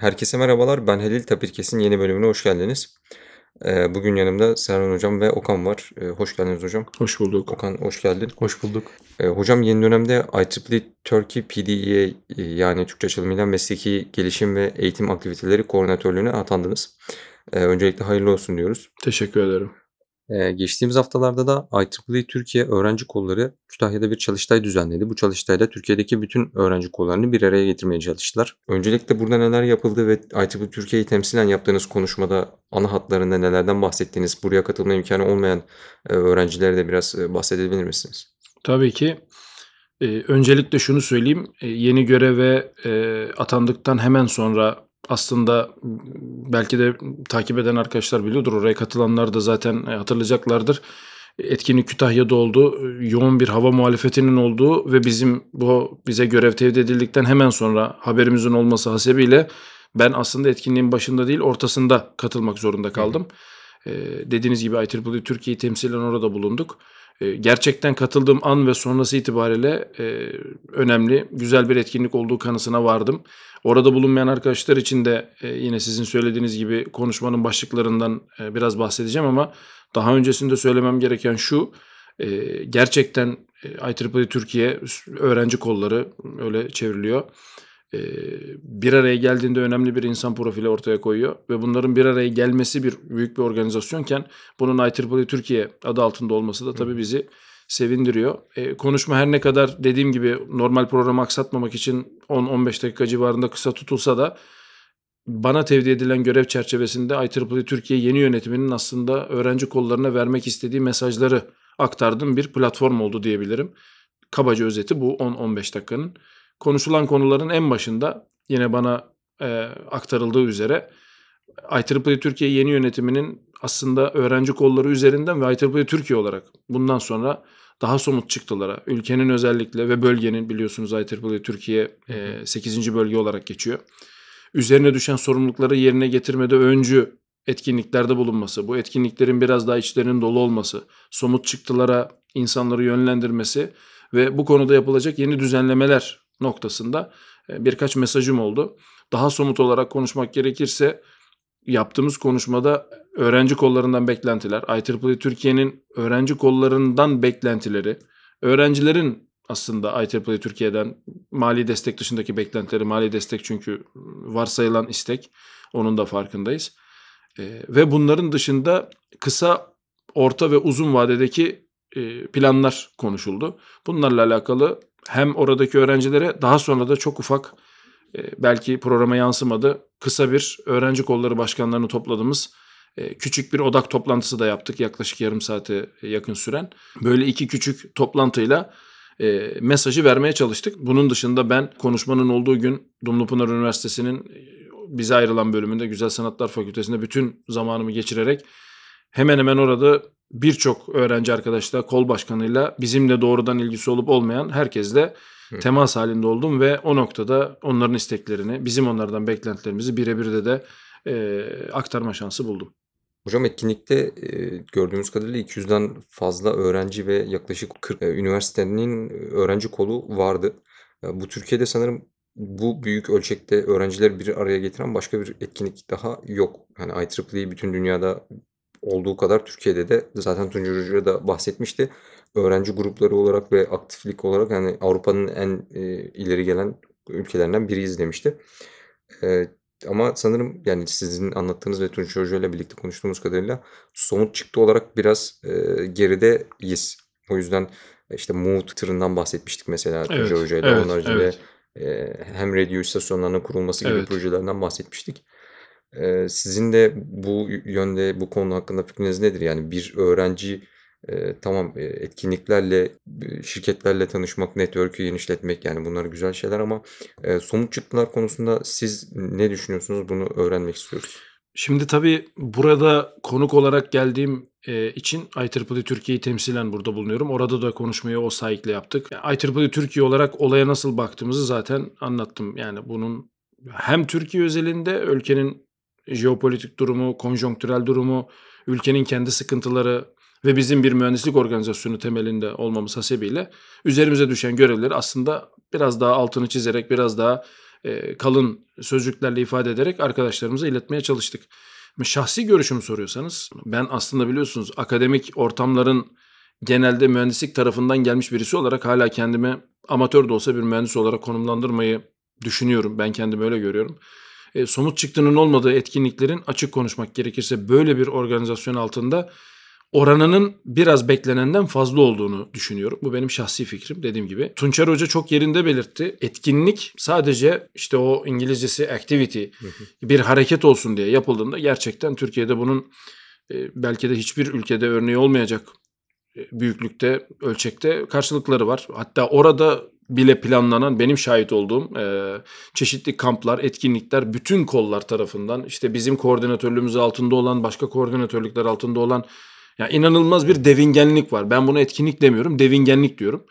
Herkese merhabalar. Ben Halil Tapirkes'in yeni bölümüne hoş geldiniz. Ee, bugün yanımda Serhan Hocam ve Okan var. Ee, hoş geldiniz hocam. Hoş bulduk. Okan hoş geldin. Hoş bulduk. Ee, hocam yeni dönemde IEEE Turkey PDE yani Türkçe açılımıyla mesleki gelişim ve eğitim aktiviteleri koordinatörlüğüne atandınız. Öncelikle hayırlı olsun diyoruz. Teşekkür ederim. Ee, geçtiğimiz haftalarda da IEEE Türkiye Öğrenci Kolları Kütahya'da bir çalıştay düzenledi. Bu çalıştayda Türkiye'deki bütün öğrenci kollarını bir araya getirmeye çalıştılar. Öncelikle burada neler yapıldı ve IEEE Türkiye'yi temsilen yaptığınız konuşmada ana hatlarında nelerden bahsettiğiniz, buraya katılma imkanı olmayan e, öğrencilere de biraz e, bahsedebilir misiniz? Tabii ki. Ee, öncelikle şunu söyleyeyim. Ee, yeni göreve e, atandıktan hemen sonra aslında belki de takip eden arkadaşlar biliyordur. Oraya katılanlar da zaten e, hatırlayacaklardır. Etkinlik Kütahya'da oldu. Yoğun bir hava muhalefetinin olduğu ve bizim bu bize görev tevdi edildikten hemen sonra haberimizin olması hasebiyle ben aslında etkinliğin başında değil ortasında katılmak zorunda kaldım. Ee, dediğiniz gibi IEEE Türkiye'yi temsilen orada bulunduk. Ee, gerçekten katıldığım an ve sonrası itibariyle e, önemli, güzel bir etkinlik olduğu kanısına vardım. Orada bulunmayan arkadaşlar için de e, yine sizin söylediğiniz gibi konuşmanın başlıklarından e, biraz bahsedeceğim ama daha öncesinde söylemem gereken şu, gerçekten IEEE Türkiye öğrenci kolları öyle çevriliyor bir araya geldiğinde önemli bir insan profili ortaya koyuyor ve bunların bir araya gelmesi bir büyük bir organizasyonken bunun IEEE Türkiye adı altında olması da tabii bizi sevindiriyor. E, konuşma her ne kadar dediğim gibi normal programı aksatmamak için 10-15 dakika civarında kısa tutulsa da bana tevdi edilen görev çerçevesinde IEEE Türkiye yeni yönetiminin aslında öğrenci kollarına vermek istediği mesajları aktardığım bir platform oldu diyebilirim. Kabaca özeti bu 10-15 dakikanın konuşulan konuların en başında yine bana e, aktarıldığı üzere IEEE Türkiye yeni yönetiminin aslında öğrenci kolları üzerinden ve IEEE Türkiye olarak bundan sonra daha somut çıktılara, ülkenin özellikle ve bölgenin biliyorsunuz IEEE Türkiye e, 8. bölge olarak geçiyor. Üzerine düşen sorumlulukları yerine getirmede öncü etkinliklerde bulunması, bu etkinliklerin biraz daha içlerinin dolu olması, somut çıktılara insanları yönlendirmesi ve bu konuda yapılacak yeni düzenlemeler noktasında e, birkaç mesajım oldu. Daha somut olarak konuşmak gerekirse yaptığımız konuşmada öğrenci kollarından beklentiler, IEEE Türkiye'nin öğrenci kollarından beklentileri, öğrencilerin aslında IEEE Türkiye'den mali destek dışındaki beklentileri, mali destek çünkü varsayılan istek, onun da farkındayız. E, ve bunların dışında kısa, orta ve uzun vadedeki e, planlar konuşuldu. Bunlarla alakalı hem oradaki öğrencilere daha sonra da çok ufak e, belki programa yansımadı. Kısa bir öğrenci kolları başkanlarını topladığımız e, küçük bir odak toplantısı da yaptık yaklaşık yarım saate yakın süren. Böyle iki küçük toplantıyla e, mesajı vermeye çalıştık. Bunun dışında ben konuşmanın olduğu gün Dumlupınar Üniversitesi'nin bize ayrılan bölümünde Güzel Sanatlar Fakültesi'nde bütün zamanımı geçirerek hemen hemen orada birçok öğrenci arkadaşla, kol başkanıyla bizimle doğrudan ilgisi olup olmayan herkesle temas halinde oldum ve o noktada onların isteklerini, bizim onlardan beklentilerimizi birebir de de e, aktarma şansı buldum. Hocam etkinlikte e, gördüğümüz kadarıyla 200'den fazla öğrenci ve yaklaşık 40 e, üniversitenin öğrenci kolu vardı. E, bu Türkiye'de sanırım bu büyük ölçekte öğrencileri bir araya getiren başka bir etkinlik daha yok. Hani IEEE bütün dünyada olduğu kadar Türkiye'de de zaten Tuncay Hoca da bahsetmişti. Öğrenci grupları olarak ve aktiflik olarak yani Avrupa'nın en e, ileri gelen ülkelerinden biriyiz demişti. E, ama sanırım yani sizin anlattığınız ve Tuncay Hoca ile birlikte konuştuğumuz kadarıyla somut çıktı olarak biraz e, gerideyiz. O yüzden işte Mood tırından bahsetmiştik mesela evet, Hoca ile. Evet, Onun haricinde evet. e, hem radyo istasyonlarının kurulması gibi evet. projelerden bahsetmiştik sizin de bu yönde, bu konu hakkında fikriniz nedir? Yani bir öğrenci tamam etkinliklerle, şirketlerle tanışmak, network'ü genişletmek yani bunlar güzel şeyler ama somut çıktılar konusunda siz ne düşünüyorsunuz? Bunu öğrenmek istiyoruz. Şimdi tabii burada konuk olarak geldiğim için IEEE Türkiye'yi temsilen burada bulunuyorum. Orada da konuşmayı o sahiple yaptık. IEEE Türkiye olarak olaya nasıl baktığımızı zaten anlattım. Yani bunun hem Türkiye özelinde ülkenin jeopolitik durumu, konjonktürel durumu, ülkenin kendi sıkıntıları ve bizim bir mühendislik organizasyonu temelinde olmamız hasebiyle üzerimize düşen görevleri aslında biraz daha altını çizerek biraz daha e, kalın sözcüklerle ifade ederek arkadaşlarımıza iletmeye çalıştık. Şahsi görüşümü soruyorsanız ben aslında biliyorsunuz akademik ortamların genelde mühendislik tarafından gelmiş birisi olarak hala kendimi amatör de olsa bir mühendis olarak konumlandırmayı düşünüyorum. Ben kendimi öyle görüyorum. E, somut çıktının olmadığı etkinliklerin açık konuşmak gerekirse böyle bir organizasyon altında oranının biraz beklenenden fazla olduğunu düşünüyorum. Bu benim şahsi fikrim dediğim gibi. Tunçer Hoca çok yerinde belirtti. Etkinlik sadece işte o İngilizcesi activity bir hareket olsun diye yapıldığında gerçekten Türkiye'de bunun e, belki de hiçbir ülkede örneği olmayacak büyüklükte, ölçekte karşılıkları var. Hatta orada bile planlanan benim şahit olduğum e, çeşitli kamplar, etkinlikler bütün kollar tarafından işte bizim koordinatörlüğümüz altında olan, başka koordinatörlükler altında olan ya inanılmaz bir devingenlik var. Ben buna etkinlik demiyorum, devingenlik diyorum.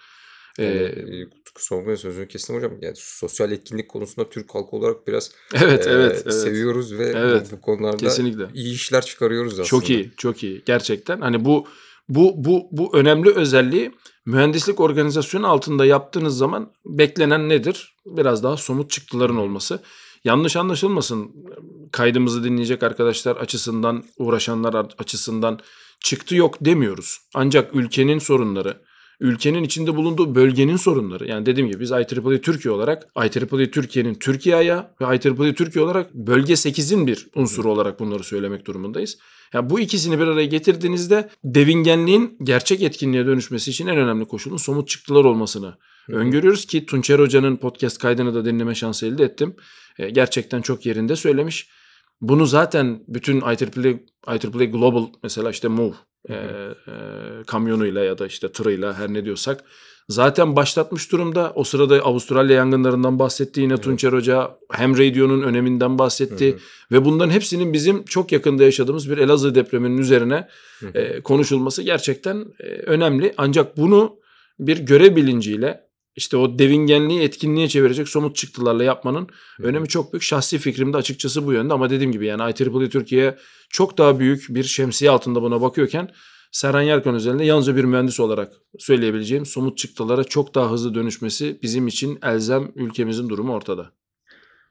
Ee, ee, kusura sözünü kestim hocam. Yani sosyal etkinlik konusunda Türk halkı olarak biraz evet, e, evet, evet. seviyoruz ve evet, bu, bu konularda kesinlikle. iyi işler çıkarıyoruz aslında. Çok iyi, çok iyi. Gerçekten hani bu bu bu bu önemli özelliği mühendislik organizasyonu altında yaptığınız zaman beklenen nedir? Biraz daha somut çıktıların olması. Yanlış anlaşılmasın kaydımızı dinleyecek arkadaşlar açısından, uğraşanlar açısından çıktı yok demiyoruz. Ancak ülkenin sorunları, ülkenin içinde bulunduğu bölgenin sorunları. Yani dediğim gibi biz IEEE Türkiye olarak IEEE Türkiye'nin Türkiye'ye ve IEEE Türkiye olarak bölge 8'in bir unsuru olarak bunları söylemek durumundayız. Yani bu ikisini bir araya getirdiğinizde devingenliğin gerçek etkinliğe dönüşmesi için en önemli koşulun somut çıktılar olmasını Hı. öngörüyoruz ki Tunçer Hoca'nın podcast kaydını da dinleme şansı elde ettim. E, gerçekten çok yerinde söylemiş. Bunu zaten bütün IEEE, IEEE Global mesela işte Move e, e, kamyonuyla ya da işte tırıyla her ne diyorsak zaten başlatmış durumda. O sırada Avustralya yangınlarından bahsetti yine evet. Tunçer Hoca. Hem radyonun öneminden bahsetti. Hı. Ve bunların hepsinin bizim çok yakında yaşadığımız bir Elazığ depreminin üzerine. E, konuşulması gerçekten e, önemli. Ancak bunu bir görev bilinciyle işte o devingenliği etkinliğe çevirecek somut çıktılarla yapmanın hı. önemi çok büyük. Şahsi fikrim de açıkçası bu yönde ama dediğim gibi yani IEEE Türkiye çok daha büyük bir şemsiye altında buna bakıyorken Serhan Yarkan özelinde yalnızca bir mühendis olarak söyleyebileceğim somut çıktılara çok daha hızlı dönüşmesi bizim için elzem ülkemizin durumu ortada.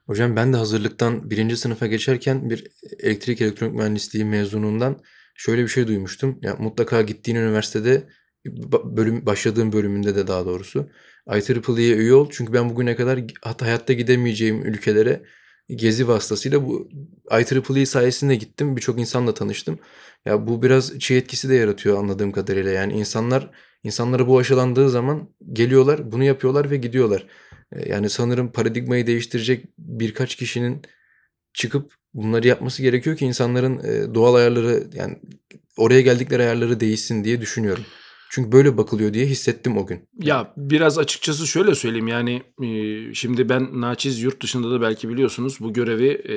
Hocam ben de hazırlıktan birinci sınıfa geçerken bir elektrik elektronik mühendisliği mezunundan şöyle bir şey duymuştum. Ya mutlaka gittiğin üniversitede bölüm başladığım bölümünde de daha doğrusu IEEE'ye üye ol. Çünkü ben bugüne kadar hayatta gidemeyeceğim ülkelere gezi vasıtasıyla bu IEEE sayesinde gittim. Birçok insanla tanıştım. Ya bu biraz çiğ etkisi de yaratıyor anladığım kadarıyla. Yani insanlar insanlara bu aşılandığı zaman geliyorlar, bunu yapıyorlar ve gidiyorlar. E, yani sanırım paradigmayı değiştirecek birkaç kişinin çıkıp bunları yapması gerekiyor ki insanların e, doğal ayarları yani oraya geldikleri ayarları değişsin diye düşünüyorum. Çünkü böyle bakılıyor diye hissettim o gün. Ya biraz açıkçası şöyle söyleyeyim yani e, şimdi ben naçiz yurt dışında da belki biliyorsunuz bu görevi e,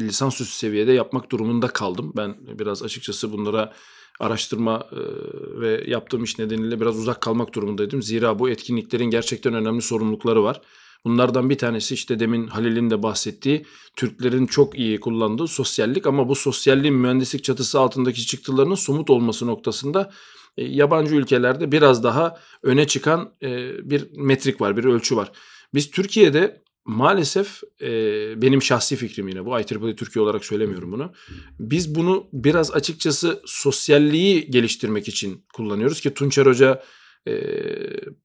lisansüstü seviyede yapmak durumunda kaldım. Ben biraz açıkçası bunlara araştırma e, ve yaptığım iş nedeniyle biraz uzak kalmak durumundaydım. Zira bu etkinliklerin gerçekten önemli sorumlulukları var. Bunlardan bir tanesi işte demin Halil'in de bahsettiği Türklerin çok iyi kullandığı sosyallik ama bu sosyalliğin mühendislik çatısı altındaki çıktılarının somut olması noktasında e, yabancı ülkelerde biraz daha öne çıkan e, bir metrik var, bir ölçü var. Biz Türkiye'de maalesef e, benim şahsi fikrim yine bu IEEE Türkiye olarak söylemiyorum bunu. Biz bunu biraz açıkçası sosyalliği geliştirmek için kullanıyoruz ki Tunçer Hoca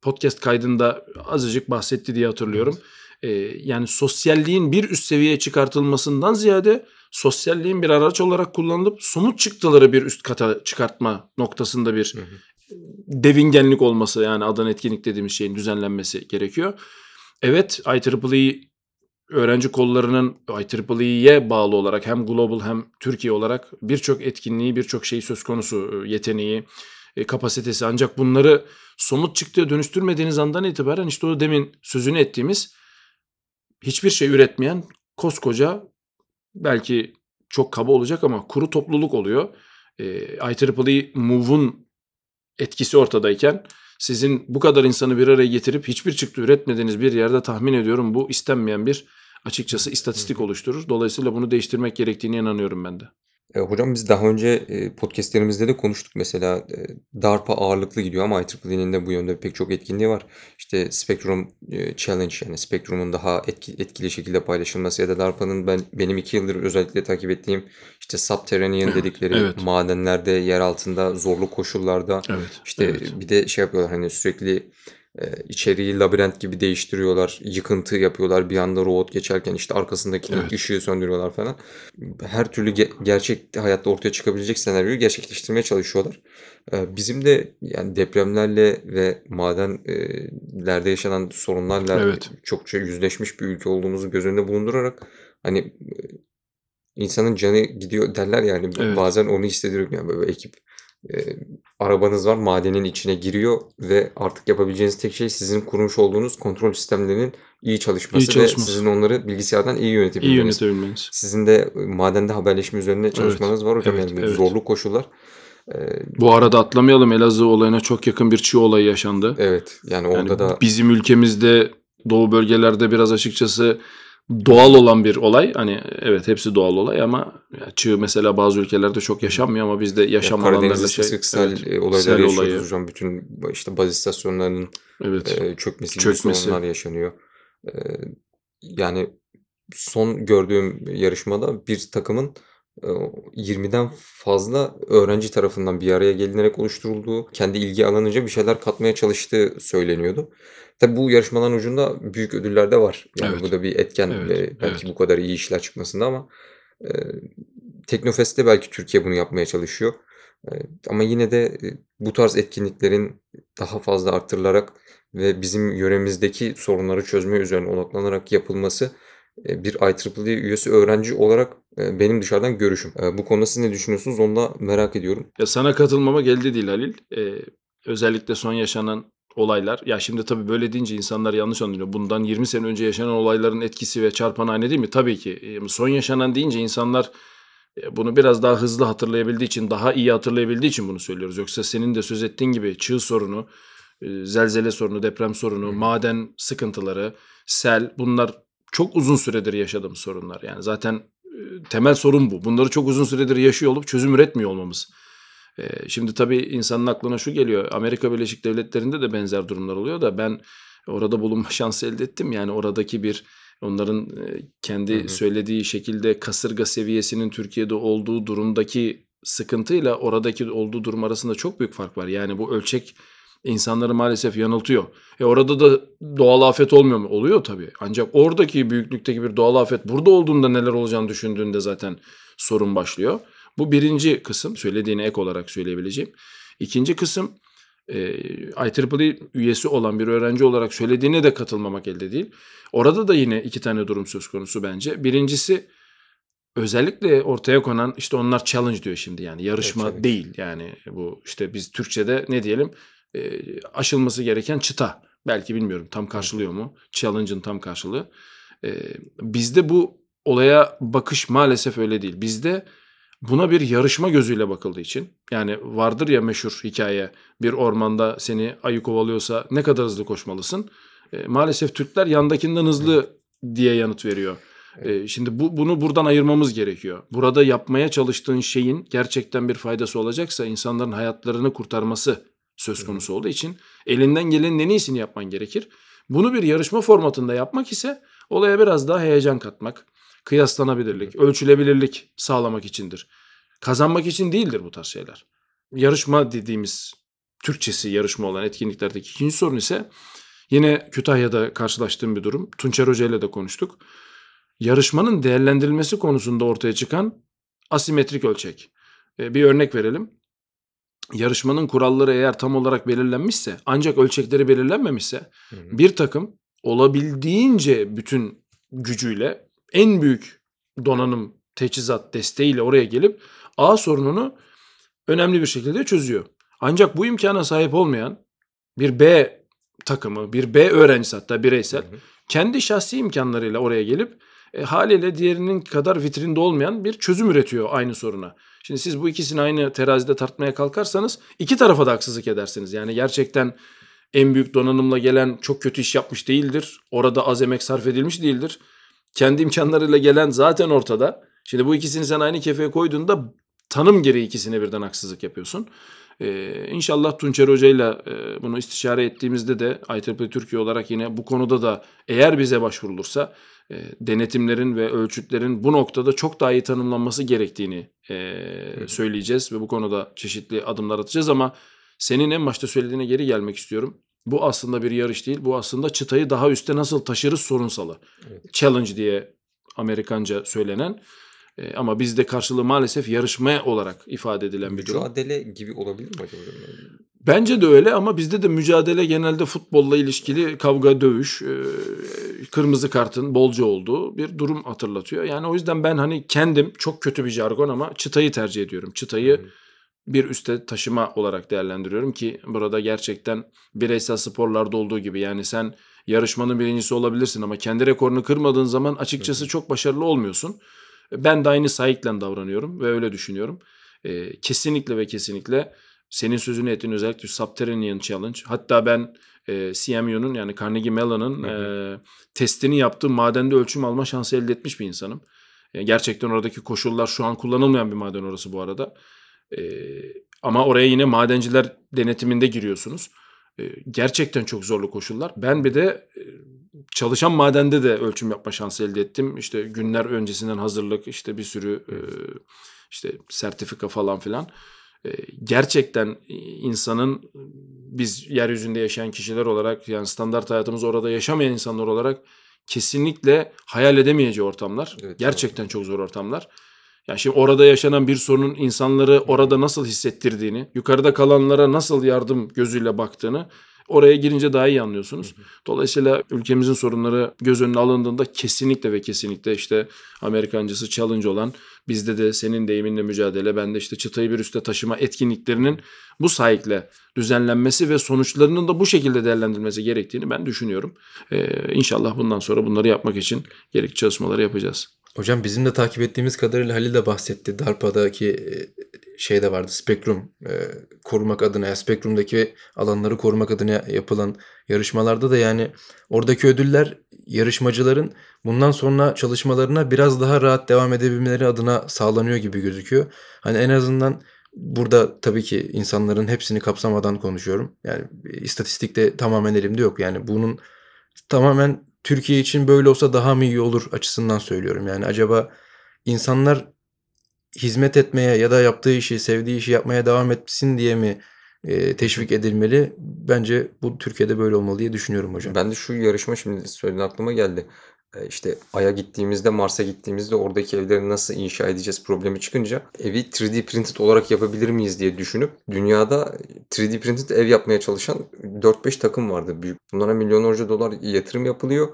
podcast kaydında azıcık bahsetti diye hatırlıyorum. yani sosyalliğin bir üst seviyeye çıkartılmasından ziyade sosyalliğin bir araç olarak kullanılıp somut çıktıları bir üst kata çıkartma noktasında bir hı hı. devingenlik olması yani adan etkinlik dediğimiz şeyin düzenlenmesi gerekiyor. Evet IEEE öğrenci kollarının IEEE'ye bağlı olarak hem global hem Türkiye olarak birçok etkinliği, birçok şeyi söz konusu yeteneği, e, kapasitesi ancak bunları somut çıktıya dönüştürmediğiniz andan itibaren işte o demin sözünü ettiğimiz hiçbir şey üretmeyen koskoca belki çok kaba olacak ama kuru topluluk oluyor. E, IEEE Move'un etkisi ortadayken sizin bu kadar insanı bir araya getirip hiçbir çıktı üretmediğiniz bir yerde tahmin ediyorum bu istenmeyen bir açıkçası istatistik oluşturur. Dolayısıyla bunu değiştirmek gerektiğine inanıyorum ben de. Eee, hocam biz daha önce, eee, podcast'lerimizde de konuştuk. Mesela, eee, DARPA ağırlıklı gidiyor ama IEEE'nin de bu yönde pek çok etkinliği var. İşte Spectrum, eee, Challenge yani Spectrum'un daha etki etkili şekilde paylaşılması ya da DARPA'nın ben benim 2 yıldır özellikle takip ettiğim işte Subterranean dedikleri evet. madenlerde, yer altında, zorlu koşullarda, Evet, işte, evet. bir de şey yapıyorlar, hani, sürekli, içeriği labirent gibi değiştiriyorlar, yıkıntı yapıyorlar. Bir anda robot geçerken, işte, arkasındaki Evet. ışığı söndürüyorlar falan. Her türlü ge gerçek hayatta ortaya çıkabilecek senaryoyu gerçekleştirmeye çalışıyorlar. Eee, bizim de yani depremlerle ve maden eee, lerde yaşanan sorunlarla Evet. çokça yüzleşmiş bir ülke olduğumuzu göz önünde bulundurarak, hani, eee, insanın canı gidiyor derler ya, hani, Evet. bazen onu hissediyorum yani böyle ekip, eee, arabanız var, madenin içine giriyor ve artık yapabileceğiniz tek şey sizin kurmuş olduğunuz kontrol sistemlerinin iyi çalışması İyi ve çalışması. sizin onları bilgisayardan iyi İyi yönetebilmeniz. yönetebilmeniz. Sizin de, madende haberleşme üzerine Evet, çalışmanız var hocam. evet, Yani evet. zorlu koşullar. Bu arada atlamayalım, Elazığ olayına çok yakın bir çığ olayı yaşandı. Evet, yani Yani orada da bizim ülkemizde doğu bölgelerde biraz açıkçası doğal olan bir olay. Hani evet hepsi doğal olay ama ya çığ mesela bazı ülkelerde çok yaşanmıyor ama bizde ya yaşam Karadeniz'de alanlarında sık şey sel, evet, eee, olayları sel yaşıyoruz olayı. hocam. Bütün işte baz istasyonlarının, Evet. eee, çökmesi Çökmesi. sorunlar yaşanıyor. Eee, yani son gördüğüm yarışmada bir takımın, eee, 20'den fazla öğrenci tarafından bir araya gelinerek oluşturulduğu, kendi ilgi alanınca bir şeyler katmaya çalıştığı söyleniyordu. Tabii bu yarışmaların ucunda büyük ödüller de var. Yani Evet. bu da bir etken, Evet, belki evet. bu kadar iyi işler çıkmasında ama, eee, Teknofest'te belki Türkiye bunu yapmaya çalışıyor. Eee, ama yine de, eee, bu tarz etkinliklerin daha fazla arttırılarak ve bizim yöremizdeki sorunları çözme üzerine odaklanarak yapılması, eee, bir IEEE üyesi öğrenci olarak, eee, benim dışarıdan görüşüm. Bu konuda siz ne düşünüyorsunuz onu da merak ediyorum. Ya sana katılmama elde değil Halil. Eee, özellikle son yaşanan olaylar. Ya şimdi tabii böyle deyince insanlar yanlış anlıyor. Bundan 20 sene önce yaşanan olayların etkisi ve çarpanı aynı değil mi? Tabii ki. Eee, son yaşanan deyince insanlar eee, bunu biraz daha hızlı hatırlayabildiği için, daha iyi hatırlayabildiği için bunu söylüyoruz. Yoksa senin de söz ettiğin gibi çığ sorunu, eee, zelzele sorunu, deprem sorunu, Hı maden sıkıntıları, sel bunlar çok uzun süredir yaşadığımız sorunlar. Yani zaten temel sorun bu. Bunları çok uzun süredir yaşıyor olup çözüm üretmiyor olmamız. Eee, şimdi tabii insanın aklına şu geliyor. Amerika Birleşik Devletleri'nde de benzer durumlar oluyor da ben orada bulunma şansı elde ettim. Yani oradaki bir onların eee, kendi Hı hı. söylediği şekilde kasırga seviyesinin Türkiye'de olduğu durumdaki sıkıntıyla oradaki olduğu durum arasında çok büyük fark var. Yani bu ölçek insanları maalesef yanıltıyor. E orada da doğal afet olmuyor mu? Oluyor tabii. Ancak oradaki büyüklükteki bir doğal afet burada olduğunda neler olacağını düşündüğünde zaten sorun başlıyor. Bu birinci kısım söylediğine ek olarak söyleyebileceğim. İkinci kısım e, IEEE üyesi olan bir öğrenci olarak söylediğine de katılmamak elde değil. Orada da yine iki tane durum söz konusu bence. Birincisi özellikle ortaya konan işte onlar challenge diyor şimdi yani yarışma Evet, evet. değil yani bu işte biz Türkçe'de ne diyelim e, aşılması gereken çıta belki bilmiyorum tam karşılıyor mu challenge'ın tam karşılığı E, bizde bu olaya bakış maalesef öyle değil bizde buna bir yarışma gözüyle bakıldığı için yani vardır ya meşhur hikaye bir ormanda seni ayı kovalıyorsa ne kadar hızlı koşmalısın E, maalesef Türkler yandakinden hızlı diye yanıt veriyor. E, şimdi bu bunu buradan ayırmamız gerekiyor. Burada yapmaya çalıştığın şeyin gerçekten bir faydası olacaksa insanların hayatlarını kurtarması söz konusu olduğu için elinden gelenin en iyisini yapman gerekir. Bunu bir yarışma formatında yapmak ise olaya biraz daha heyecan katmak, kıyaslanabilirlik, ölçülebilirlik sağlamak içindir. Kazanmak için değildir bu tarz şeyler. Yarışma dediğimiz Türkçesi yarışma olan etkinliklerdeki ikinci sorun ise yine Kütahya'da karşılaştığım bir durum. Tunçer Hoca ile de konuştuk. Yarışmanın değerlendirilmesi konusunda ortaya çıkan asimetrik ölçek. E, bir örnek verelim. Yarışmanın kuralları eğer tam olarak belirlenmişse ancak ölçekleri belirlenmemişse Hı hı. bir takım olabildiğince bütün gücüyle en büyük donanım, teçhizat desteğiyle oraya gelip A sorununu önemli bir şekilde çözüyor. Ancak bu imkana sahip olmayan bir B takımı, bir B öğrencisi hatta bireysel Hı hı. kendi şahsi imkanlarıyla oraya gelip e, haliyle diğerinin kadar vitrinde olmayan bir çözüm üretiyor aynı soruna. Şimdi siz bu ikisini aynı terazide tartmaya kalkarsanız iki tarafa da haksızlık edersiniz. Yani gerçekten en büyük donanımla gelen çok kötü iş yapmış değildir. Orada az emek sarf edilmiş değildir. Kendi imkanlarıyla gelen zaten ortada. Şimdi bu ikisini sen aynı kefeye koyduğunda tanım gereği ikisine birden haksızlık yapıyorsun. Ee, inşallah Tunçer Hoca'yla e, bunu istişare ettiğimizde de IEEE Türkiye olarak yine bu konuda da eğer bize başvurulursa e, denetimlerin ve ölçütlerin bu noktada çok daha iyi tanımlanması gerektiğini e, söyleyeceğiz ve bu konuda çeşitli adımlar atacağız ama senin en başta söylediğine geri gelmek istiyorum. Bu aslında bir yarış değil. Bu aslında çıtayı daha üste nasıl taşırız sorunsalı. Evet. Challenge diye Amerikanca söylenen e, ama bizde karşılığı maalesef yarışma olarak ifade edilen bir durum. Mücadele gibi olabilir mi acaba? Bence de öyle ama bizde de mücadele genelde futbolla ilişkili kavga, dövüş, e, kırmızı kartın bolca olduğu bir durum hatırlatıyor. Yani o yüzden ben hani kendim çok kötü bir jargon ama çıtayı tercih ediyorum. Çıtayı hı. Bir üste taşıma olarak değerlendiriyorum ki burada gerçekten bireysel sporlarda olduğu gibi yani sen yarışmanın birincisi olabilirsin ama kendi rekorunu kırmadığın zaman açıkçası çok başarılı olmuyorsun. Ben de aynı saygıyla davranıyorum ve öyle düşünüyorum. Ee, kesinlikle ve kesinlikle senin sözünü ettiğin özellikle Subterranean Challenge. Hatta ben e, CMU'nun yani Carnegie Mellon'ın e, testini yaptığım madende ölçüm alma şansı elde etmiş bir insanım. E, gerçekten oradaki koşullar şu an kullanılmayan bir maden orası bu arada. E, ama oraya yine madenciler denetiminde giriyorsunuz. E, gerçekten çok zorlu koşullar. Ben bir de e, çalışan madende de ölçüm yapma şansı elde ettim. İşte günler öncesinden hazırlık, işte bir sürü e, işte sertifika falan filan. E, gerçekten insanın biz yeryüzünde yaşayan kişiler olarak yani standart hayatımız orada yaşamayan insanlar olarak kesinlikle hayal edemeyeceği ortamlar. Evet, gerçekten çok zor ortamlar. Yani şimdi orada yaşanan bir sorunun insanları orada nasıl hissettirdiğini, yukarıda kalanlara nasıl yardım gözüyle baktığını oraya girince daha iyi anlıyorsunuz. Dolayısıyla ülkemizin sorunları göz önüne alındığında kesinlikle ve kesinlikle işte Amerikancısı challenge olan bizde de senin deyiminle mücadele, ben de işte çıtayı bir üste taşıma etkinliklerinin bu sahikle düzenlenmesi ve sonuçlarının da bu şekilde değerlendirilmesi gerektiğini ben düşünüyorum. Ee, inşallah bundan sonra bunları yapmak için gerekli çalışmaları yapacağız. Hocam bizim de takip ettiğimiz kadarıyla Halil de bahsetti. DARPA'daki e, şey de vardı. Spektrum e, korumak adına, ya Spektrum'daki alanları korumak adına yapılan yarışmalarda da yani oradaki ödüller yarışmacıların bundan sonra çalışmalarına biraz daha rahat devam edebilmeleri adına sağlanıyor gibi gözüküyor. Hani en azından burada tabii ki insanların hepsini kapsamadan konuşuyorum. Yani istatistikte tamamen elimde yok. Yani bunun tamamen Türkiye için böyle olsa daha mı iyi olur açısından söylüyorum. Yani acaba insanlar hizmet etmeye ya da yaptığı işi, sevdiği işi yapmaya devam etsin diye mi e, teşvik edilmeli? Bence bu Türkiye'de böyle olmalı diye düşünüyorum hocam. Ben de şu yarışma şimdi söylediğin aklıma geldi. Ee, İşte Ay'a gittiğimizde, Mars'a gittiğimizde oradaki evleri nasıl inşa edeceğiz problemi çıkınca evi 3D printed olarak yapabilir miyiz diye düşünüp dünyada 3D printed ev yapmaya çalışan 4-5 takım vardı büyük. Bunlara milyonlarca dolar yatırım yapılıyor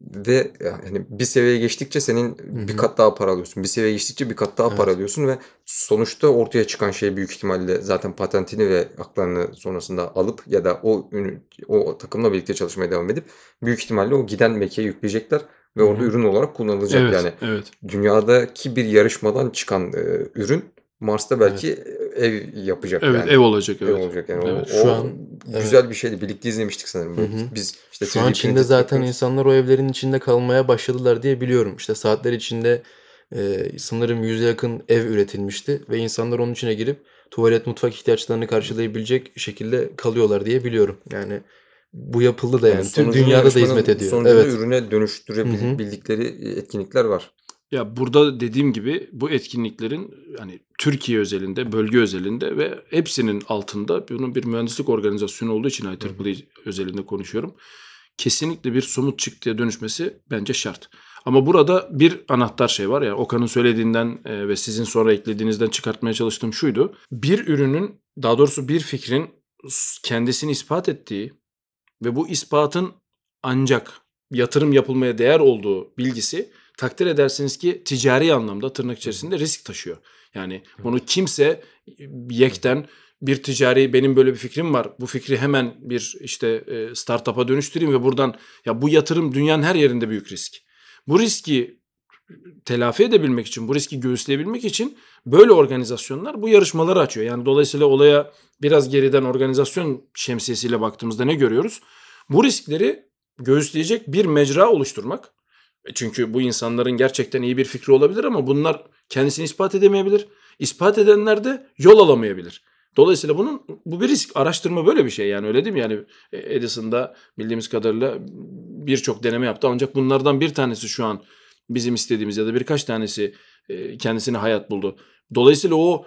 ve yani bir seviyeye geçtikçe senin bir hı. kat daha para alıyorsun. Bir seviyeye geçtikçe bir kat daha para Evet. alıyorsun ve sonuçta ortaya çıkan şey büyük ihtimalle zaten patentini ve haklarını sonrasında alıp ya da o ürün- o takımla birlikte çalışmaya devam edip büyük ihtimalle o giden mekiğe yükleyecekler ve Hı orada ürün olarak kullanılacak Evet, yani. evet. Dünyadaki bir yarışmadan çıkan e, ürün Mars'ta belki ev yapacak Evet, yani. ev olacak Ev evet. olacak yani. O- Evet. O, Şu an- güzel bir şeydi. Birlikte izlemiştik sanırım. Hı Böyle hı. Biz işte Şu an 3D Çin'de zaten yapıyoruz. insanlar o evlerin içinde kalmaya başladılar diye biliyorum. İşte saatler içinde e, sanırım yüze yakın ev üretilmişti ve insanlar onun içine girip tuvalet, mutfak ihtiyaçlarını karşılayabilecek şekilde kalıyorlar diye biliyorum. Yani bu yapıldı da yani. Tüm sonucunda dünyada da hizmet ediyor. Sonucunda Evet. ürüne Hı hı. dönüştürebildikleri etkinlikler var. Ya burada dediğim gibi bu etkinliklerin hani Türkiye özelinde, bölge özelinde ve hepsinin altında bunun bir mühendislik organizasyonu olduğu için IEEE özelinde konuşuyorum. Kesinlikle bir somut çıktıya dönüşmesi bence şart. Ama burada bir anahtar şey var ya Okan'ın söylediğinden e, ve sizin sonra eklediğinizden çıkartmaya çalıştığım şuydu. Bir ürünün daha doğrusu bir fikrin kendisini ispat ettiği ve bu ispatın ancak yatırım yapılmaya değer olduğu bilgisi takdir edersiniz ki ticari anlamda tırnak içerisinde risk taşıyor. Yani bunu kimse yekten bir ticari benim böyle bir fikrim var. Bu fikri hemen bir işte e, startup'a dönüştüreyim ve buradan ya bu yatırım dünyanın her yerinde büyük risk. Bu riski telafi edebilmek için, bu riski göğüsleyebilmek için böyle organizasyonlar bu yarışmaları açıyor. Yani dolayısıyla olaya biraz geriden organizasyon şemsiyesiyle baktığımızda ne görüyoruz? Bu riskleri göğüsleyecek bir mecra oluşturmak. E Çünkü bu insanların gerçekten iyi bir fikri olabilir ama bunlar kendisini ispat edemeyebilir. ispat edenler de yol alamayabilir. Dolayısıyla bunun bu bir risk. Araştırma böyle bir şey yani öyle değil mi? Yani e, Edison'da bildiğimiz kadarıyla birçok deneme yaptı ancak bunlardan bir tanesi şu an bizim istediğimiz ya da birkaç tanesi e, kendisine hayat buldu. Dolayısıyla o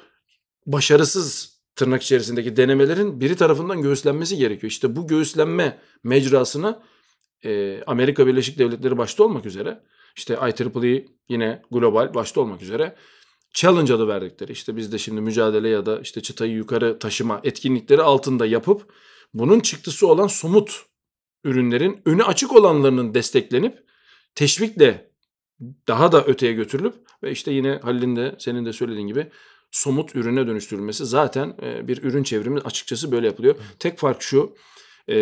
başarısız tırnak içerisindeki denemelerin biri tarafından göğüslenmesi gerekiyor. İşte bu göğüslenme mecrasına e, Amerika Birleşik Devletleri başta olmak üzere işte IEEE yine global başta olmak üzere challenge adı verdikleri işte biz de şimdi mücadele ya da işte çıtayı yukarı taşıma etkinlikleri altında yapıp bunun çıktısı olan somut ürünlerin önü açık olanlarının desteklenip teşvikle daha da öteye götürülüp ve işte yine Halil'in de senin de söylediğin gibi somut ürüne dönüştürülmesi zaten e, bir ürün çevrimi açıkçası böyle yapılıyor. Tek fark şu e,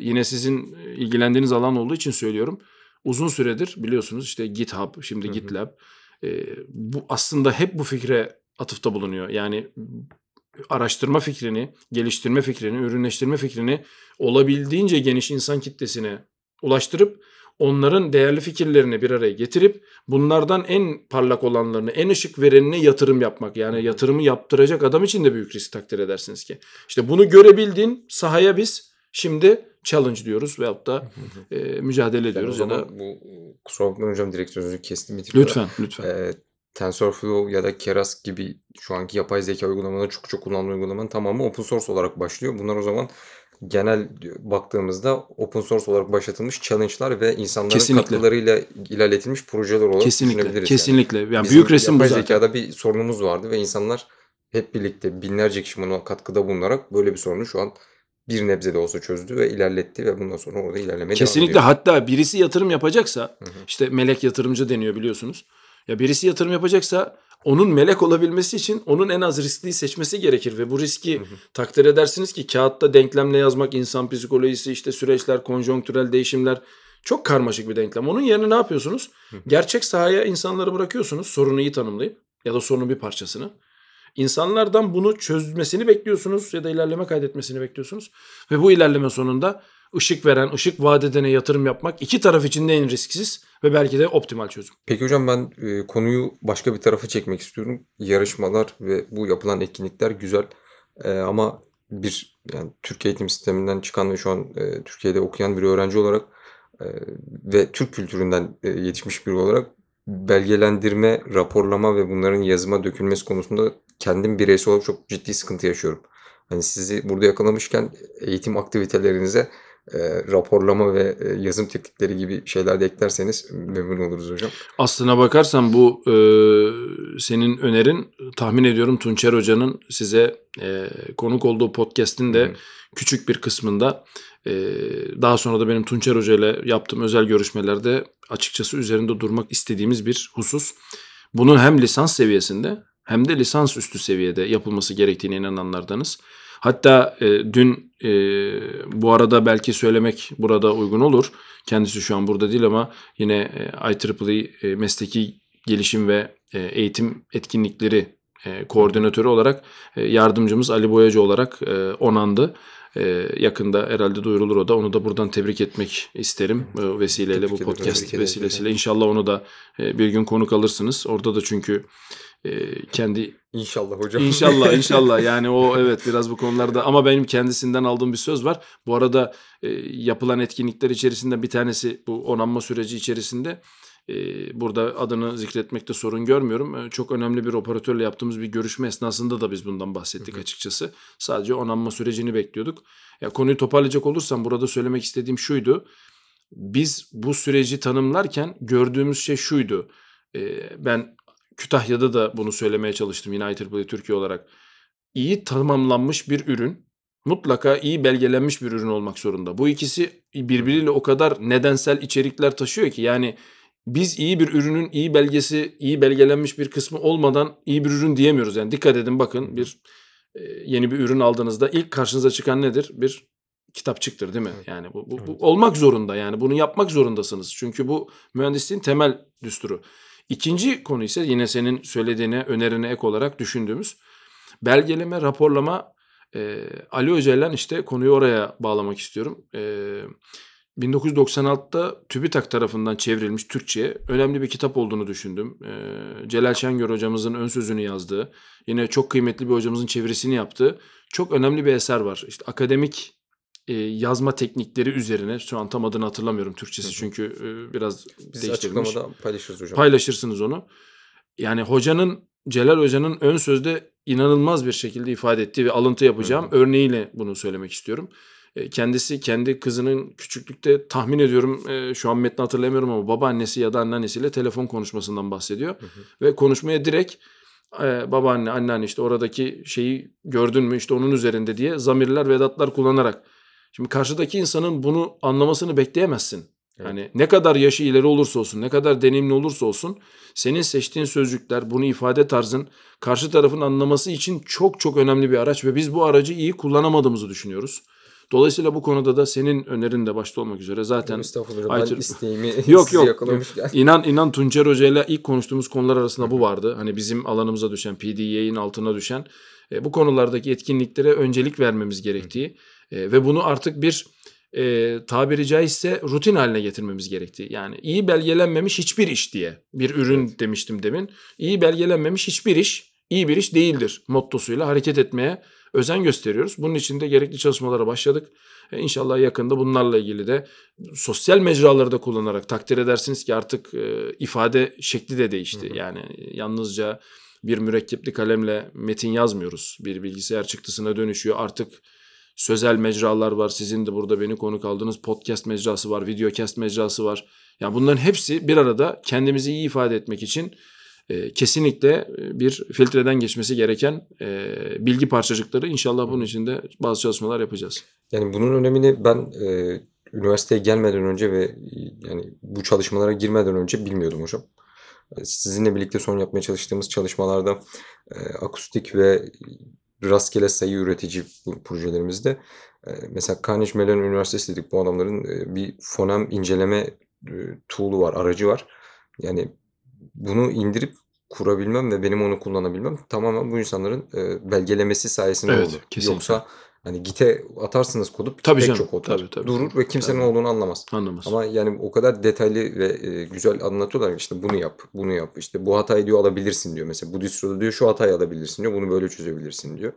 yine sizin ilgilendiğiniz alan olduğu için söylüyorum. Uzun süredir biliyorsunuz işte GitHub şimdi GitLab e, bu aslında hep bu fikre atıfta bulunuyor. Yani araştırma fikrini, geliştirme fikrini, ürünleştirme fikrini olabildiğince geniş insan kitlesine ulaştırıp onların değerli fikirlerini bir araya getirip bunlardan en parlak olanlarını, en ışık verenine yatırım yapmak. Yani yatırımı yaptıracak adam için de büyük risk takdir edersiniz ki. İşte bunu görebildiğin sahaya biz şimdi challenge diyoruz veyahut da e, mücadele ediyoruz Yani o ya da bu kusura bakmayın hocam direkt sözünüzü kestim bitiriyorum. lütfen lütfen. Ee, TensorFlow ya da Keras gibi şu anki yapay zeka uygulamaları çok çok kullanılan uygulamanın tamamı open source olarak başlıyor. Bunlar o zaman genel baktığımızda open source olarak başlatılmış challenge'lar ve insanların Kesinlikle. katkılarıyla ilerletilmiş projeler olarak Kesinlikle. düşünebiliriz. yani. Kesinlikle. Yani Bizim büyük resim bu yapay zaten. zekada bir sorunumuz vardı ve insanlar hep birlikte binlerce kişi buna katkıda bulunarak böyle bir sorunu şu an bir nebze de olsa çözdü ve ilerletti ve bundan sonra orada ilerlemeye Kesinlikle devam ediyor. hatta birisi yatırım yapacaksa Hı hı. işte melek yatırımcı deniyor biliyorsunuz. Ya birisi yatırım yapacaksa onun melek olabilmesi için onun en az riskliyi seçmesi gerekir ve bu riski Hı hı. takdir edersiniz ki kağıtta denklemle yazmak insan psikolojisi işte süreçler konjonktürel değişimler çok karmaşık bir denklem. Onun yerine ne yapıyorsunuz? Hı hı. Gerçek sahaya insanları bırakıyorsunuz sorunu iyi tanımlayıp ya da sorunun bir parçasını. İnsanlardan bunu çözmesini bekliyorsunuz ya da ilerleme kaydetmesini bekliyorsunuz. Ve bu ilerleme sonunda ışık veren, ışık vaat edene yatırım yapmak iki taraf için de en risksiz ve belki de optimal çözüm. Peki hocam ben e, konuyu başka bir tarafa çekmek istiyorum. Yarışmalar ve bu yapılan etkinlikler güzel. E, ama bir yani Türk eğitim sisteminden çıkan ve şu an e, Türkiye'de okuyan bir öğrenci olarak e, ve Türk kültüründen e, yetişmiş biri olarak belgelendirme, raporlama ve bunların yazıma dökülmesi konusunda kendim bireysel olarak çok ciddi sıkıntı yaşıyorum. Hani sizi burada yakalamışken eğitim aktivitelerinize e, raporlama ve e, yazım teknikleri gibi şeyler de eklerseniz memnun oluruz hocam. Aslına bakarsan bu e, senin önerin tahmin ediyorum Tunçer Hoca'nın size e, konuk olduğu podcast'in de Hı. küçük bir kısmında e, daha sonra da benim Tunçer Hoca ile yaptığım özel görüşmelerde açıkçası üzerinde durmak istediğimiz bir husus. Bunun hem lisans seviyesinde hem de lisans üstü seviyede yapılması gerektiğine inananlardanız. Hatta e, dün e, bu arada belki söylemek burada uygun olur. Kendisi şu an burada değil ama yine e, IEEE e, mesleki gelişim ve e, eğitim etkinlikleri e, koordinatörü olarak e, yardımcımız Ali Boyacı olarak e, onandı. E, yakında herhalde duyurulur o da. Onu da buradan tebrik etmek isterim e, vesileyle Tebrik bu ederim. podcast ederim. vesilesiyle. İnşallah onu da e, bir gün konuk alırsınız. Orada da çünkü e, kendi İnşallah hocam. İnşallah inşallah yani o evet biraz bu konularda ama benim kendisinden aldığım bir söz var. Bu arada e, yapılan etkinlikler içerisinde bir tanesi bu onanma süreci içerisinde e, burada adını zikretmekte sorun görmüyorum. E, çok önemli bir operatörle yaptığımız bir görüşme esnasında da biz bundan bahsettik Hı hı. açıkçası. Sadece onanma sürecini bekliyorduk. Ya konuyu toparlayacak olursam burada söylemek istediğim şuydu. Biz bu süreci tanımlarken gördüğümüz şey şuydu. E, ben Kütahya'da da bunu söylemeye çalıştım yine IEEE Türkiye olarak. İyi tamamlanmış bir ürün mutlaka iyi belgelenmiş bir ürün olmak zorunda. Bu ikisi birbiriyle o kadar nedensel içerikler taşıyor ki yani biz iyi bir ürünün iyi belgesi, iyi belgelenmiş bir kısmı olmadan iyi bir ürün diyemiyoruz. Yani dikkat edin bakın bir e, yeni bir ürün aldığınızda ilk karşınıza çıkan nedir? Bir kitapçıktır değil mi? Evet. Yani bu, bu, bu Evet. olmak zorunda yani bunu yapmak zorundasınız. Çünkü bu mühendisliğin temel düsturu. İkinci konu ise yine senin söylediğine, önerine ek olarak düşündüğümüz belgeleme, raporlama. E, Ali Hoca'yla işte konuyu oraya bağlamak istiyorum. E, 1996'da TÜBİTAK tarafından çevrilmiş Türkçe'ye önemli bir kitap olduğunu düşündüm. Ee, Celal Şengör hocamızın ön sözünü yazdığı, yine çok kıymetli bir hocamızın çevirisini yaptığı çok önemli bir eser var. İşte akademik e, yazma teknikleri üzerine, şu an tam adını hatırlamıyorum Türkçesi çünkü e, biraz Biz değiştirilmiş. açıklamada paylaşırız hocam. Paylaşırsınız onu. Yani hocanın, Celal Hoca'nın ön sözde inanılmaz bir şekilde ifade ettiği ve alıntı yapacağım örneğiyle bunu söylemek istiyorum. E, Kendisi kendi kızının küçüklükte tahmin ediyorum e, şu an metni hatırlayamıyorum ama babaannesi ya da anneannesiyle telefon konuşmasından bahsediyor. Ve konuşmaya direkt e, babaanne, anneanne işte oradaki şeyi gördün mü işte onun üzerinde diye zamirler, vedatlar kullanarak. Şimdi karşıdaki insanın bunu anlamasını bekleyemezsin. Evet. Yani ne kadar yaşı ileri olursa olsun, ne kadar deneyimli olursa olsun senin seçtiğin sözcükler, bunu ifade tarzın karşı tarafın anlaması için çok çok önemli bir araç ve biz bu aracı iyi kullanamadığımızı düşünüyoruz. Dolayısıyla bu konuda da senin önerin de başta olmak üzere zaten Estağfurullah. Aytür- Ben isteğimi Yok, yok. İnan inan Tuncer Hoca ile ilk konuştuğumuz konular arasında bu vardı. Hani bizim alanımıza düşen, PDY'in altına düşen e, bu konulardaki etkinliklere öncelik vermemiz gerektiği e, ve bunu artık bir e, tabiri caizse rutin haline getirmemiz gerektiği. Yani iyi belgelenmemiş hiçbir iş diye bir ürün demiştim demin. İyi belgelenmemiş hiçbir iş iyi bir iş değildir mottosuyla hareket etmeye özen gösteriyoruz. Bunun için de gerekli çalışmalara başladık. E, İnşallah yakında bunlarla ilgili de sosyal mecraları da kullanarak takdir edersiniz ki artık e, ifade şekli de değişti. Hı hı. Yani yalnızca bir mürekkepli kalemle metin yazmıyoruz. Bir bilgisayar çıktısına dönüşüyor. Artık sözel mecralar var. Sizin de burada beni konuk aldığınız podcast mecrası var, videocast mecrası var. Yani bunların hepsi bir arada kendimizi iyi ifade etmek için e, kesinlikle e, bir filtreden geçmesi gereken e, bilgi parçacıkları. İnşallah bunun için de bazı çalışmalar yapacağız. Yani bunun önemini ben e, üniversiteye gelmeden önce ve yani bu çalışmalara girmeden önce bilmiyordum hocam. E, Sizinle birlikte son yapmaya çalıştığımız çalışmalarda e, akustik ve rastgele sayı üretici projelerimizde mesela Carnegie Mellon Üniversitesi dedik bu adamların bir fonem inceleme tool'u var, aracı var. Yani bunu indirip kurabilmem ve benim onu kullanabilmem tamamen bu insanların belgelemesi sayesinde Evet, oldu. kesinlikle. Yoksa hani Git'e atarsınız kodu Tabii pek canım, çok otar. tabii, tabii. Durur ve kimsenin Tabii. olduğunu anlamaz. Anlamaz. Ama yani o kadar detaylı ve e, güzel anlatıyorlar ki işte bunu yap, bunu yap. İşte bu hatayı diyor alabilirsin diyor. Mesela bu distroda diyor şu hatayı alabilirsin diyor. Bunu böyle çözebilirsin diyor.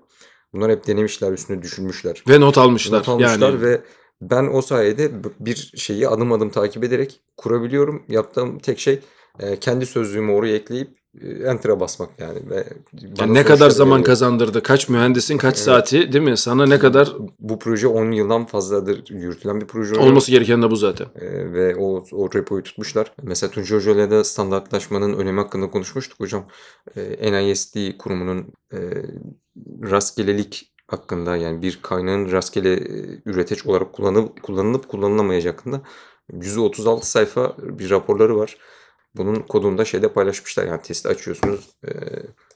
Bunlar hep denemişler, üstüne düşünmüşler. Ve not almışlar. Not almışlar yani ve ben o sayede bir şeyi adım adım takip ederek kurabiliyorum. Yaptığım tek şey e, kendi sözlüğümü oraya ekleyip enter'a basmak yani. Ve yani ne kadar zaman veriyor. kazandırdı? Kaç mühendisin, kaç Evet. saati değil mi? Sana ne kadar Bu proje 10 yıldan fazladır yürütülen bir proje. olması gereken de bu zaten. Ee, ve o, o repoyu tutmuşlar. Mesela Tunç Hoca de standartlaşmanın önemi hakkında konuşmuştuk hocam. Ee, NIST kurumunun e, rastgelelik hakkında yani bir kaynağın rastgele e, üreteç olarak kullanılıp, kullanılıp kullanılamayacağı hakkında 136 sayfa bir raporları var. Bunun kodunu da şeyde paylaşmışlar. Yani testi açıyorsunuz. e,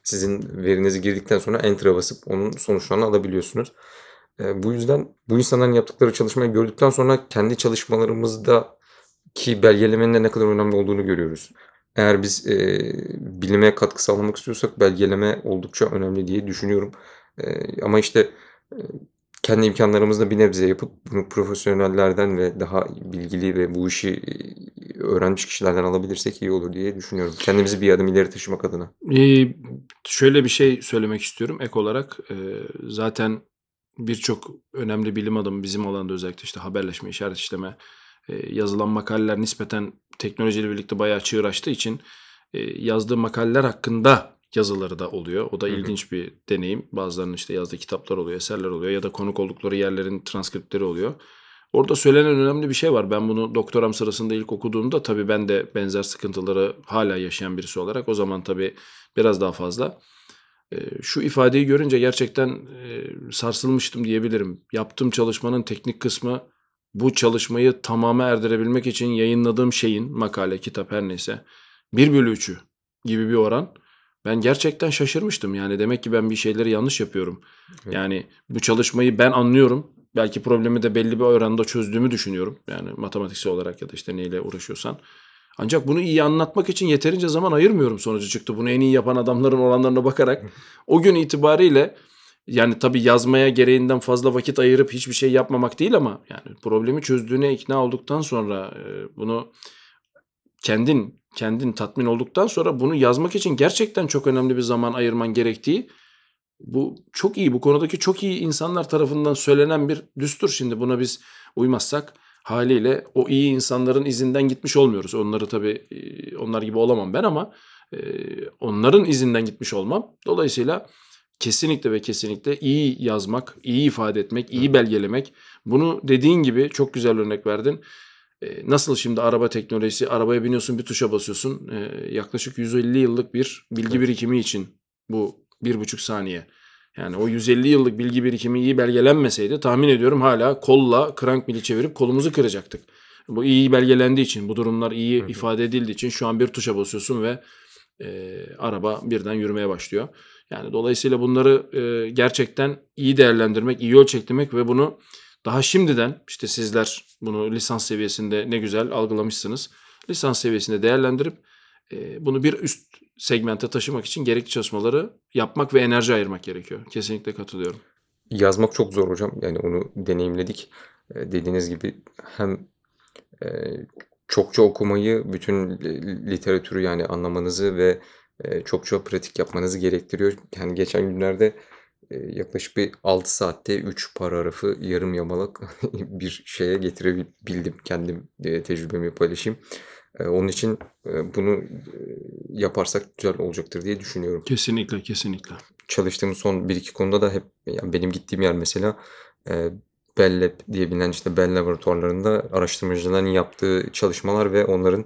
sizin verinizi girdikten sonra enter'a basıp onun sonuçlarını alabiliyorsunuz. E, bu yüzden bu insanların yaptıkları çalışmayı gördükten sonra kendi çalışmalarımızda ki belgelemenin ne kadar önemli olduğunu görüyoruz. Eğer biz e, bilime katkı sağlamak istiyorsak belgeleme oldukça önemli diye düşünüyorum. E, ama işte e, kendi imkanlarımızla bir nebze yapıp bunu profesyonellerden ve daha bilgili ve bu işi e, öğrenmiş kişilerden alabilirsek iyi olur diye düşünüyorum. Kendimizi bir adım ileri taşımak adına. Ee, şöyle bir şey söylemek istiyorum ek olarak. Ee, zaten birçok önemli bilim adamı bizim alanda özellikle işte haberleşme, işaret işleme, e, yazılan makaleler nispeten teknolojiyle birlikte bayağı çığır açtığı için e, yazdığı makaleler hakkında yazıları da oluyor. O da ilginç bir deneyim. Bazılarının işte yazdığı kitaplar oluyor, eserler oluyor ya da konuk oldukları yerlerin transkriptleri oluyor. Orada söylenen önemli bir şey var. Ben bunu doktoram sırasında ilk okuduğumda tabii ben de benzer sıkıntıları hala yaşayan birisi olarak o zaman tabii biraz daha fazla. Şu ifadeyi görünce gerçekten sarsılmıştım diyebilirim. Yaptığım çalışmanın teknik kısmı bu çalışmayı tamama erdirebilmek için yayınladığım şeyin makale, kitap her neyse 1 bölü 3'ü gibi bir oran. Ben gerçekten şaşırmıştım. Yani demek ki ben bir şeyleri yanlış yapıyorum. Evet. Yani bu çalışmayı ben anlıyorum. Belki problemi de belli bir oranda çözdüğümü düşünüyorum. Yani matematiksel olarak ya da işte neyle uğraşıyorsan. Ancak bunu iyi anlatmak için yeterince zaman ayırmıyorum sonucu çıktı. Bunu en iyi yapan adamların oranlarına bakarak o gün itibariyle Yani tabii yazmaya gereğinden fazla vakit ayırıp hiçbir şey yapmamak değil ama yani problemi çözdüğüne ikna olduktan sonra bunu kendin kendin tatmin olduktan sonra bunu yazmak için gerçekten çok önemli bir zaman ayırman gerektiği bu çok iyi bu konudaki çok iyi insanlar tarafından söylenen bir düstur şimdi buna biz uymazsak haliyle o iyi insanların izinden gitmiş olmuyoruz. Onları tabii e, onlar gibi olamam ben ama e, onların izinden gitmiş olmam. Dolayısıyla kesinlikle ve kesinlikle iyi yazmak, iyi ifade etmek, iyi belgelemek. Bunu dediğin gibi çok güzel örnek verdin. E, nasıl şimdi araba teknolojisi, arabaya biniyorsun bir tuşa basıyorsun. E, yaklaşık 150 yıllık bir bilgi birikimi için bu bir buçuk saniye. Yani o 150 yıllık bilgi birikimi iyi belgelenmeseydi tahmin ediyorum hala kolla krank mili çevirip kolumuzu kıracaktık. Bu iyi belgelendiği için, bu durumlar iyi Hı hı. ifade edildiği için şu an bir tuşa basıyorsun ve e, araba birden yürümeye başlıyor. Yani dolayısıyla bunları e, gerçekten iyi değerlendirmek, iyi ölçeklemek ve bunu daha şimdiden işte sizler bunu lisans seviyesinde ne güzel algılamışsınız. Lisans seviyesinde değerlendirip e, bunu bir üst segmente taşımak için gerekli çalışmaları yapmak ve enerji ayırmak gerekiyor. Kesinlikle katılıyorum. Yazmak çok zor hocam. Yani onu deneyimledik. Eee, dediğiniz gibi hem eee, çokça okumayı, bütün li literatürü yani anlamanızı ve çokça pratik yapmanızı gerektiriyor. Yani geçen günlerde yaklaşık bir 6 saatte 3 paragrafı yarım yamalak bir şeye getirebildim. Kendim tecrübemi paylaşayım. Onun için bunu yaparsak güzel olacaktır diye düşünüyorum. Kesinlikle, kesinlikle. Çalıştığım son 1-2 konuda da hep yani benim gittiğim yer mesela Bell Lab diye bilinen işte Bell laboratuvarlarında araştırmacıların yaptığı çalışmalar ve onların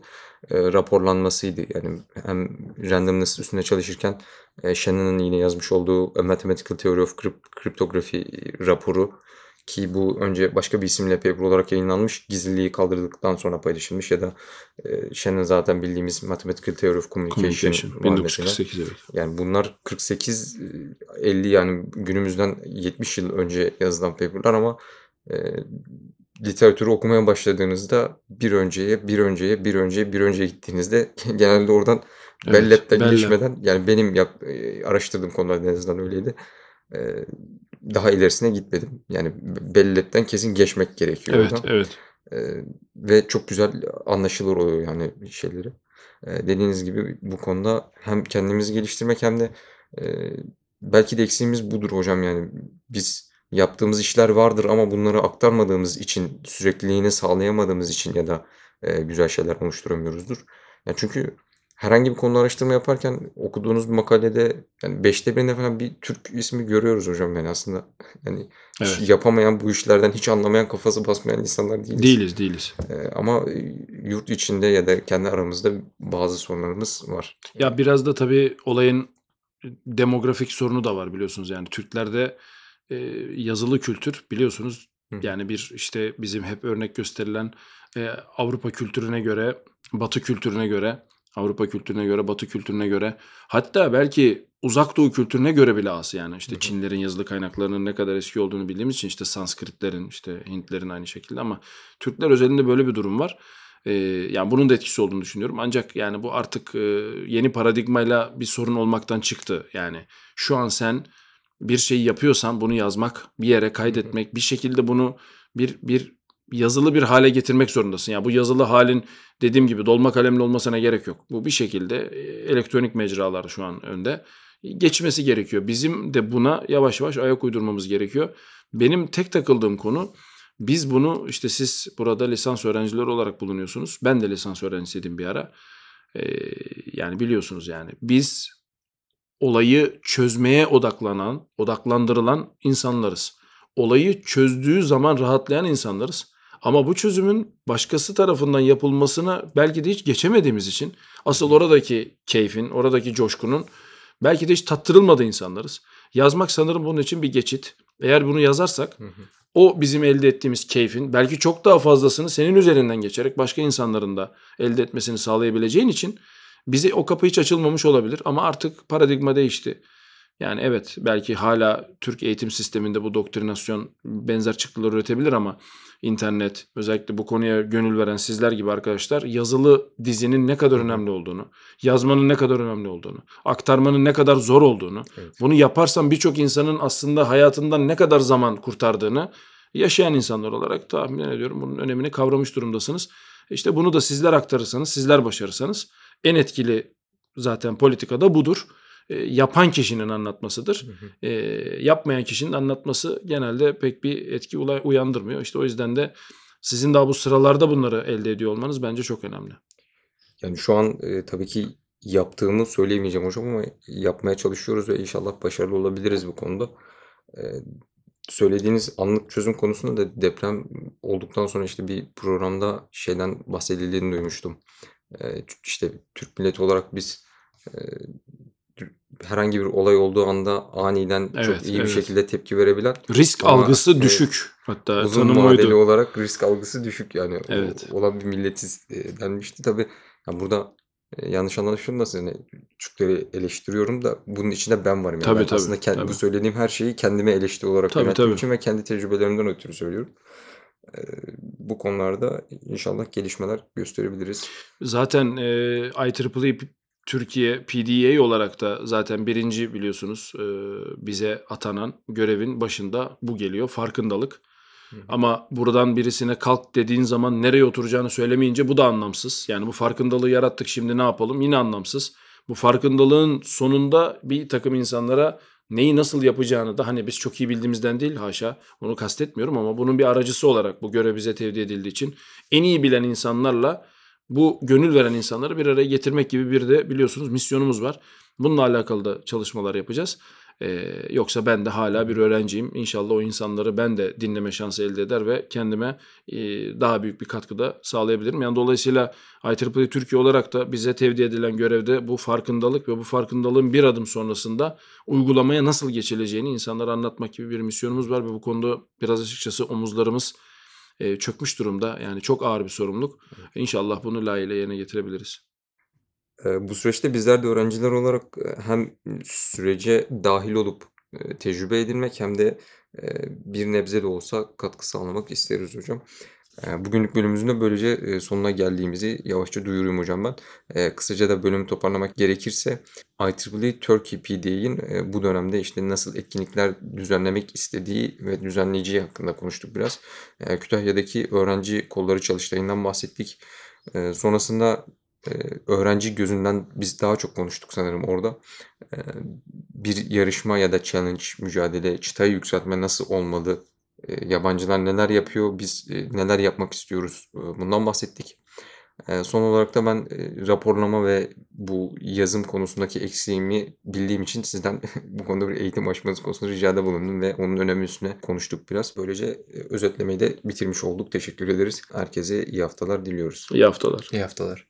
eee, raporlanmasıydı. Yani hem randomness üstünde çalışırken eee, Shannon'ın yine yazmış olduğu A Mathematical Theory of Crypt- Cryptography raporu ki bu önce başka bir isimle paper olarak yayınlanmış, gizliliği kaldırdıktan sonra paylaşılmış ya da eee Shannon zaten bildiğimiz Mathematical Theory of Communication, Communication. var mesela. 1948 evet. Yani bunlar 48 eee, 50 yani günümüzden 70 yıl önce yazılan paper'lar ama eee, literatürü okumaya başladığınızda bir önceye, bir önceye, bir önceye, bir önceye gittiğinizde genelde oradan Evet, Lab'den Bell Lab. geçmeden yani benim yap, eee, araştırdığım konularda en azından öyleydi. Eee, daha ilerisine gitmedim. Yani Bell Lab'den kesin geçmek gerekiyor Evet, oradan. evet. Eee, ve çok güzel anlaşılır oluyor yani şeyleri. Dediğiniz gibi bu konuda hem kendimizi geliştirmek hem de belki de eksiğimiz budur hocam yani biz yaptığımız işler vardır ama bunları aktarmadığımız için sürekliliğini sağlayamadığımız için ya da eee, güzel şeyler oluşturamıyoruzdur. Ya çünkü herhangi bir konuda araştırma yaparken okuduğunuz bir makalede yani beşte birinde falan bir Türk ismi görüyoruz hocam yani aslında yani Evet. yapamayan bu işlerden hiç anlamayan kafası basmayan insanlar değiliz. Değiliz, değiliz. Eee, ama eee, yurt içinde ya da kendi aramızda bazı sorunlarımız var. Ya biraz da tabii olayın demografik sorunu da var biliyorsunuz yani Türklerde e, yazılı kültür biliyorsunuz Hı yani bir işte bizim hep örnek gösterilen e, Avrupa kültürüne göre Batı kültürüne göre Avrupa kültürüne göre Batı kültürüne göre hatta belki Uzak Doğu kültürüne göre bile az yani işte Hı hı. Çinlerin yazılı kaynaklarının ne kadar eski olduğunu bildiğimiz için işte Sanskritlerin işte Hintlerin aynı şekilde ama Türkler özelinde böyle bir durum var. Ee, yani bunun da etkisi olduğunu düşünüyorum. Ancak yani bu artık e, yeni paradigmayla bir sorun olmaktan çıktı. Yani şu an sen bir şeyi yapıyorsan bunu yazmak, bir yere kaydetmek, bir şekilde bunu bir bir yazılı bir hale getirmek zorundasın. Yani bu yazılı halin dediğim gibi dolma kalemli olmasına gerek yok. Bu bir şekilde elektronik mecralar şu an önde geçmesi gerekiyor. Bizim de buna yavaş yavaş ayak uydurmamız gerekiyor. Benim tek takıldığım konu biz bunu işte siz burada lisans öğrencileri olarak bulunuyorsunuz. Ben de lisans öğrencisiydim bir ara. Ee, yani biliyorsunuz yani biz olayı çözmeye odaklanan, odaklandırılan insanlarız. Olayı çözdüğü zaman rahatlayan insanlarız. Ama bu çözümün başkası tarafından yapılmasına belki de hiç geçemediğimiz için asıl oradaki keyfin, oradaki coşkunun belki de hiç tattırılmadığı insanlarız. Yazmak sanırım bunun için bir geçit. Eğer bunu yazarsak Hı hı. o bizim elde ettiğimiz keyfin belki çok daha fazlasını senin üzerinden geçerek başka insanların da elde etmesini sağlayabileceğin için bize o kapı hiç açılmamış olabilir ama artık paradigma değişti. Yani evet belki hala Türk eğitim sisteminde bu doktrinasyon benzer çıktılar üretebilir ama internet özellikle bu konuya gönül veren sizler gibi arkadaşlar yazılı dizinin ne kadar önemli olduğunu, yazmanın ne kadar önemli olduğunu, aktarmanın ne kadar zor olduğunu, Evet. bunu yaparsan birçok insanın aslında hayatından ne kadar zaman kurtardığını yaşayan insanlar olarak tahmin ediyorum bunun önemini kavramış durumdasınız. İşte bunu da sizler aktarırsanız, sizler başarırsanız en etkili zaten politikada budur. E, yapan kişinin anlatmasıdır. Hı hı. E, yapmayan kişinin anlatması genelde pek bir etki uyandırmıyor. İşte o yüzden de sizin daha bu sıralarda bunları elde ediyor olmanız bence çok önemli. Yani şu an e, tabii ki yaptığımı söyleyemeyeceğim hocam ama yapmaya çalışıyoruz ve inşallah başarılı olabiliriz bu konuda. E, söylediğiniz anlık çözüm konusunda da deprem olduktan sonra işte bir programda şeyden bahsedildiğini duymuştum. E, işte Türk milleti olarak biz e, herhangi bir olay olduğu anda aniden çok Evet, iyi bir evet. şekilde tepki verebilen Risk Ama, algısı evet, düşük. Hatta uzun vadeli oydu. olarak risk algısı düşük yani o- Evet. olan bir milletiz e, denmişti. Tabii ya burada e, yanlış anlaşılmasın yani Türkleri eleştiriyorum da bunun içinde ben varım. Yani Tabii, ben tabii, aslında kend- tabii. bu söylediğim her şeyi kendime eleştiri olarak Tabii, yönettiğim tabii. için ve kendi tecrübelerimden ötürü söylüyorum. E, bu konularda inşallah gelişmeler gösterebiliriz. Zaten e, IEEE Türkiye PDA olarak da zaten birinci biliyorsunuz e, bize atanan görevin başında bu geliyor. Farkındalık. Ama buradan birisine kalk dediğin zaman nereye oturacağını söylemeyince bu da anlamsız. Yani bu farkındalığı yarattık şimdi ne yapalım yine anlamsız. Bu farkındalığın sonunda bir takım insanlara neyi nasıl yapacağını da hani biz çok iyi bildiğimizden değil haşa onu kastetmiyorum ama bunun bir aracısı olarak bu görev bize tevdi edildiği için en iyi bilen insanlarla bu gönül veren insanları bir araya getirmek gibi bir de biliyorsunuz misyonumuz var. Bununla alakalı da çalışmalar yapacağız. Ee, yoksa ben de hala bir öğrenciyim. İnşallah o insanları ben de dinleme şansı elde eder ve kendime e, daha büyük bir katkıda sağlayabilirim. Yani dolayısıyla IEEE Türkiye olarak da bize tevdi edilen görevde bu farkındalık ve bu farkındalığın bir adım sonrasında uygulamaya nasıl geçileceğini insanlara anlatmak gibi bir misyonumuz var ve bu konuda biraz açıkçası omuzlarımız e, çökmüş durumda. Yani çok ağır bir sorumluluk. İnşallah bunu layığıyla yerine getirebiliriz. Bu süreçte bizler de öğrenciler olarak hem sürece dahil olup tecrübe edinmek hem de bir nebze de olsa katkı sağlamak isteriz hocam. Bugünlük bölümümüzün de böylece sonuna geldiğimizi yavaşça duyurayım hocam ben. Kısaca da bölümü toparlamak gerekirse IEEE Turkey PDA'in bu dönemde işte nasıl etkinlikler düzenlemek istediği ve düzenleyeceği hakkında konuştuk biraz. Kütahya'daki öğrenci kolları çalıştayından bahsettik. Sonrasında öğrenci gözünden biz daha çok konuştuk sanırım orada. E, bir yarışma ya da challenge, mücadele, çıtayı yükseltme nasıl olmalı? E, yabancılar neler yapıyor? Biz e, neler yapmak istiyoruz? Bundan bahsettik. Son olarak da ben e, raporlama ve bu yazım konusundaki eksiğimi bildiğim için sizden bu konuda bir eğitim açmanız konusunda ricada bulundum ve onun önemi üstüne konuştuk biraz. Böylece e, özetlemeyi de bitirmiş olduk. Teşekkür ederiz. Herkese iyi haftalar diliyoruz. İyi haftalar. İyi haftalar.